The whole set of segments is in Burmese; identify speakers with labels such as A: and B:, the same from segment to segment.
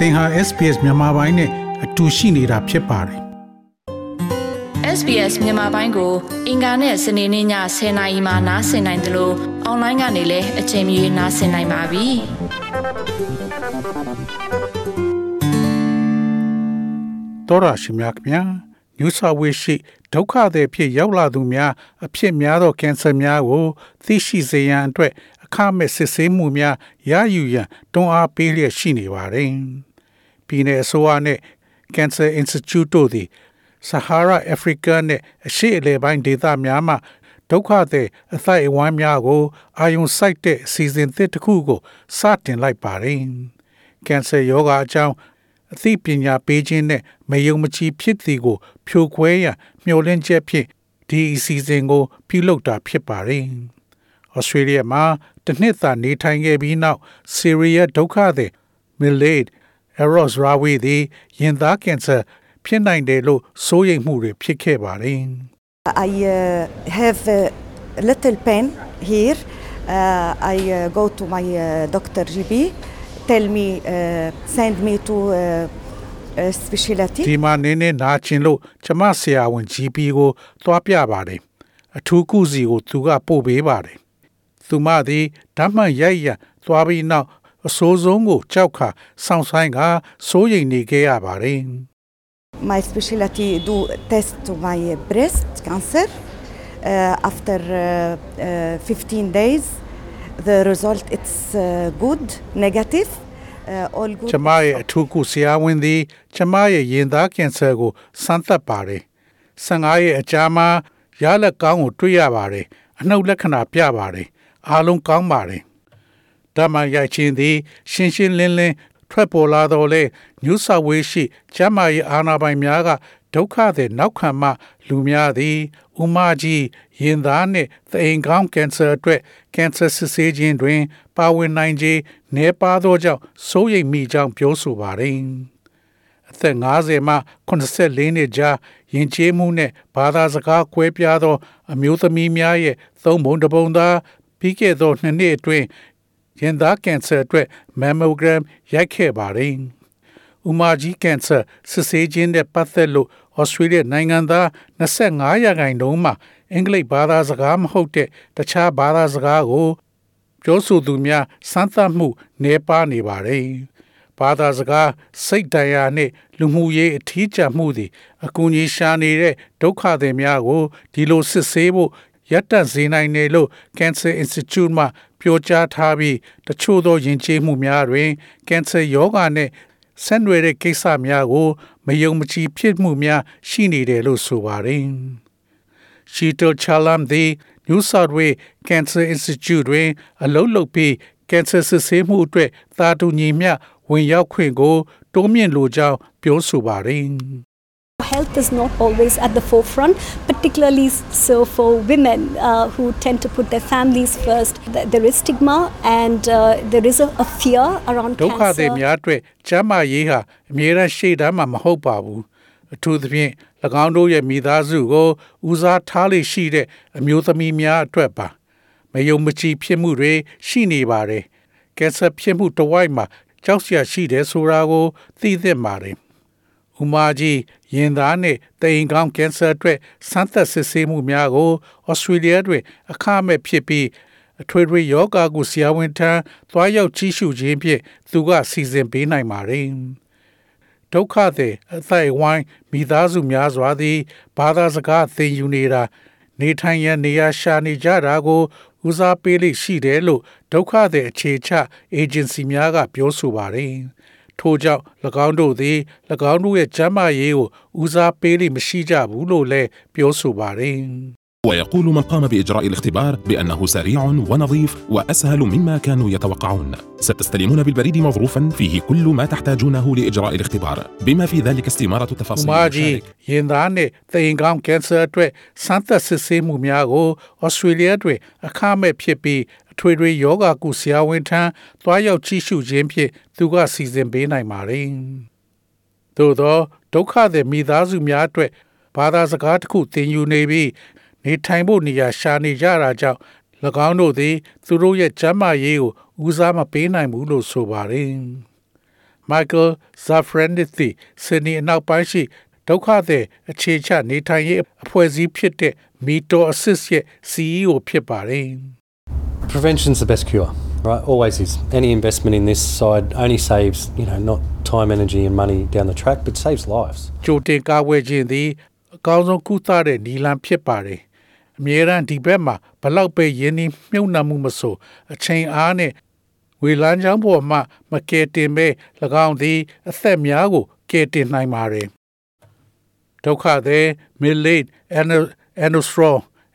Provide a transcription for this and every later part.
A: သင်ဟာ SPS မြန်မာပိုင်းနဲ့အတူရှိနေတာဖြစ်ပါတယ်
B: SBS မြန်မာပိုင်းကို အင်ကာနဲ့စနေနေ့ည10:00နာရီမှနားဆင်နိုင်တယ်လို့အွန်လိုင်းကနေလည်းအချိန်မီနားဆင်နိုင်ပါပြီ။
A: တော်ရရှိမြခင်ဗျာ New South Wales ရှိဒုက္ခသည်ဖြစ်ရောက်လာသူများအဖြစ်များသောကင်ဆာများကို သိရှိစေရန်အတွက်အခမဲ့စစ်ဆေးမှုများရယူရန်တွန်းအားပေးလျက်ရှိနေပါတယ်။ ပြည်내အစိုးရနဲ့ Cancer Institute တို့သည် Sahara Africa နဲ့အရှေ့အလယ်ပိုင်းဒေသများမှာဒုက္ခသည်အသိုက်အဝန်းများကို အာယုံစိုက်တဲ့အစီအစဉ်သစ်တစ်ခုကိုစတင်လိုက်ပါတယ်။ကင်ဆာရောဂါအကြောင်းအသိပညာပေးခြင်းနဲ့မယုံမကြည်ဖြစ်သည်ကို ဖြိုခွဲရန်မျှော်လင့်ချက်ဖြင့်ဒီအစီအစဉ်ကို ပြုလုပ်တာဖြစ်ပါတယ်။ဩစတြေးလျမှာတစ်နှစ်သာနေထိုင်ခဲ့ပြီးနောက်ဆီးရီးယားဒုက္ခသည်မီ လေဒ်အရော့စ်ရာဝီသည်ရင်သားကင်ဆာဖြစ်နိုင်တယ်လို့စိုးရိမ်မှုတွေဖြစ်ခဲ့ပါတယ်
C: I uh, have a little pain here. Uh, I uh, go to my uh, doctor GP, tell me, uh, send me to uh, uh, specialty.
A: ဒီမှာနင်းနေနာကျင်လို့ကျမဆရာဝန် GP ကိုသွားပြပါတယ်အထူးကုစီကိုသူကပို့ပေးပါတယ်သူမသည်ဓာတ်မှန်ရိုက်ရန်သွားပြီးနောက် အဆိုးဆုံးကိုကြောက်ခါစောင့်ဆိုင်ကစိုးရိမ်နေခဲ့ရပါတယ်
C: My specialty do test to my breast cancer. Uh, after uh, uh, 15 days, the result it's uh, good, negative, uh, all good.
A: ကျမရဲ့အထူးကုဆရာဝန်သည်ကျမရဲ့ရင်သားကင်ဆာကိုစမ်းသပ်ပါတယ်။15ရက်အကြာမှာရလက်ကောင်းကိုတွေ့ရပါတယ်။အနှုတ်လက္ခဏာပြပါတယ်။အားလုံးကောင်းပါတယ်။ ဓမ္မရိုက်ခြင်းသည် ရှင်းရှင်းလင်းလင်းထွက်ပေါ်လာတော့လေညူဆာဝေးရှိကျမရဲ့အာနာပိုင်များကဒုက္ခတဲ့နောက်ခံမှလူများသည်ဥမာကြီးရင်သားနှင့်သအိမ်ကောင်းကင်ဆာအတွက်ကင်ဆာစစ်ဆေးခြင်းတွင် ပါဝင်နိုင်ခြင်းနှဲပါသောကြောင့်စိုးရိမ်မိကြောင်းပြောဆိုပါတယ်။အသက်50မှ84နှစ်ကြားယဉ်ကျေးမှုနဲ့ဘာသာစကားကွဲပြားသော အမျိုးသမီးများရဲ့သုံးပုံတစ်ပုံသာပြီးခဲ့သောနှစ်နှစ်အတွင်း ရင်သားကင်ဆာအတွက် mammogram ရိုက်ခဲ့ပါတယ်။ဥမာကြီးကင်ဆာစစ်ဆေးခြင်းနဲ့ပတ်သက်လို့ဩစတြေးလျနိုင်ငံသား25ရာခိုင်နှုန်းမှာအင်္ဂလိပ်ဘာသာစကားမဟုတ်တဲ့တခြားဘာသာစကားကိုပြောဆိုသူများစမ်းသပ်မှုနှဲပါနေပါတယ်။ဘာသာစကားစိတ်တရားနှင့်လူမှုရေးအထီးကျန်မှုသည်အကူအညီရှာနေတဲ့ဒုက္ခသည်များကိုဒီလိုစစ်ဆေးဖို့ ရပ်တန့်စေနိုင်တယ်လို့ Cancer Institute မှပြောကြားထားပြီးတချို့သောယဉ်ကျေးမှုများတွင်ကင်ဆာရောဂါနှင့်ဆက်နွယ်တဲ့ကိစ္စများကို မယုံမကြည်ဖြစ်မှုများရှိနေတယ်လို့ဆိုပါတယ်။ Sheetal Chalam သည် New South Wales Cancer Institute တွင် အလုပ်လုပ်ပြီးကင်ဆာစစ်ဆေးမှုအတွက်သာတူညီမျှဝင်ရောက်ခွင့်ကို တိုးမြင့်လိုကြောင်းပြောဆိုပါတယ်။
D: Health is not always at the forefront, particularly so for women uh, who tend to put their families first. Th- There is stigma and uh, there is a, a fear around
A: ဒုက္ခသည်
D: cancer.
A: များအတွက်ကျန်းမာရေးဟာအမြဲတမ်းရှေ့တန်းမှာမဟုတ်ပါဘူးအထူးသဖြင့်၎င်းတို့ရဲ့မိသားစုကိုဦးစားထားလေရှိတဲ့အမျိုးသမီးများအတွက်ပါမယုံမကြည်ဖြစ်မှုတွေရှိနေပါတယ်ကင်ဆာဖြစ်မှုတစ်ဝိုက်မှာကြောက်စရာရှိတယ်ဆိုတာကိုသိသင့်ပါတယ် ဥမာကြီးရင်သားနဲ့တိမ်ကောင်းကင်ဆာအတွက်စမ်းသပ်စစ်ဆေးမှုများကိုဩစတြေးလျတွင်အခမဲ့ဖြစ်ပြီးအထွေထွေယောဂါကိုဆရာဝန်ထံသွားရောက်ကြည့်ရှုခြင်းဖြင့်သူကစီစဉ်ပေးနိုင်ပါတယ်။ဒုက္ခသည်အသိုက်အဝိုင်းမိသားစုများစွာသည်ဘာသာစကားသင်ယူနေတာနေထိုင်ရန်နေရာရှာနေကြတာကိုဦးစားပေးလိရှိတယ်လို့ဒုက္ခသည်အခြေချအေဂျင်စီများကပြောဆိုပါတယ်။ ထို့ကြောင့်၎င်းတို့သည်၎င်းတို့ရဲ့ကျန်းမာရေးကိုဦးစားပေးလိမရှိကြဘူးလို့လည်းပြောဆိုပါတယ်။
E: ويقول من قام باجراء الاختبار بانه سريع ونظيف واسهل مما كانوا يتوقعون ستستلمون بالبريد مظروفا فيه كل ما تحتاجونه لاجراء الاختبار بما في ذلك استماره
A: ဥ
E: تفاصيل
A: မာကြီး
E: المشارك
A: ရင်သားနဲ့သိင်ကောင်းကင်ဆာအတွက်စမ်းသပ်စစ်ဆေးမှုများကိုဩစတြေးလျတွင်အခမဲ့ဖြစ်ပြီးအ ထွေထွေယောဂကုဆရာဝန်ထံသွားရောက်ကြည့်ရှုခြင်းဖြင့်သူကစီစဉ်ပေးနိုင်ပါတယ်။သို့သောဒုက္ခသည်မိသားစုများအတွက်ဘာသာစကားတစ်ခုသင်ယူနေပြီးနေထိုင်ဖို့နေရာရှာနေကြတာကြောင့်၎င်းတို့သည် သူတို့ရဲ့ကျန်းမာရေးကိုဦးစားမပေးနိုင်ဘူးလို့ဆိုပါတယ်။ Michael Zafranis သည်ဆင်နီအနောက်ပိုင်းရှိဒုက္ခသည်အခြေချနေထိုင်ရေးအဖွဲ့အစည်းဖြစ်တဲ့ Mito Assist ရဲ့ CEO ဖြစ်ပါတယ်
F: Prevention's the best cure, right? Always is. Any investment in this side only saves, you know, not time, energy, and money down the track, but saves lives.
A: ကြိုတင်ကာဝယ်ခြင်းသည်အကောင်းဆုံးကုသတဲ့နည်းလမ်းဖြစ်ပါတယ်။အမြဲတမ်းဒီဘက်မှာဘလောက်ပဲယင်းနှမြုပ်နှံမှုမဆိုအချိန်အားနဲ့ဝေလန်းချောင်းပေါ်မှာမကယ်တင်ပဲ၎င်းသည်အသက်များကိုကယ်တင်နိုင်ပါတယ်။ဒုက္ခသည် Millet Anostro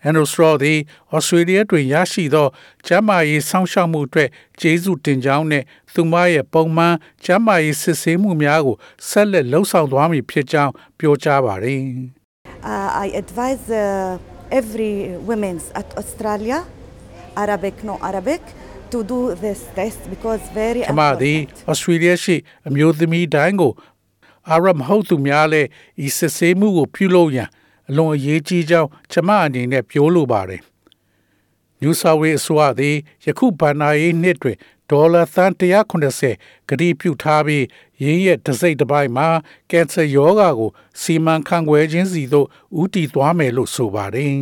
A: Anostro သည်ဩစတြေးလျတွင်ရရှိသောကျန်းမာရေးစောင့်ရှောက်မှုအတွက်ကျေးဇူးတင်ကြောင်းနဲ့သူမရဲ့ပုံမှန်ကျန်းမာရေးစစ်ဆေးမှုများကိုဆက်လက်လှုပ်ဆောင်သွားမည်ဖြစ်ကြောင်းပြောကြားပါတယ်။
C: Uh, I advise uh, every women's at Australia, Arabic, no Arabic, to do this test because very
A: ကျမသည်
C: important.
A: ဩစတြေးလျရှိအမျိုးသမီးတိုင်းကိုအာရမဟုတ်သူများလည်းဤစစ်ဆေးမှုကိုပြုလုပ်ရန် အလွန်အရေးကြီးကြောင်းကျမအနေနဲ့ပြောလိုပါတယ်။ New South Wales အစိုးရသည်ယခုဘဏ္ဍာရေးနှစ်တွင်ဒေါ်လာသန်း180ကတိပြုထားပြီးရင်းရဲ့တစ်စိတ်တစ်ပိုင်းမှာကင်ဆာရောဂါကိုစီမံခန့်ခွဲခြင်းစီသို့ဦးတည်သွားမယ်လို့ဆိုပါတယ်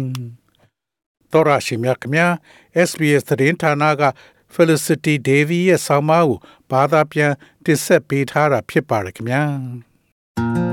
A: ။တော်ရရှိမြခင်များ SBS သတင်းဌာနက Felicity Davy ရဲ့ဆောင်းပါးကိုဘာသာပြန်တင်ဆက်ပေးထားတာဖြစ်ပါတယ်ခင်ဗျာ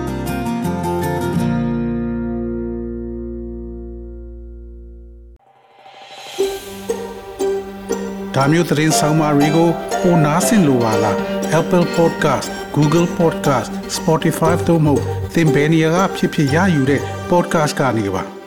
A: ဒါမျိုးသတင်းဆောင်မတွေကိုပိုနားဆင်လိုပါလား Apple Podcast Google Podcast Spotify တို့မှာသင်ပင်ရာဖြစ်ဖြစ်ရယူတဲ့ podcast ကနေပါ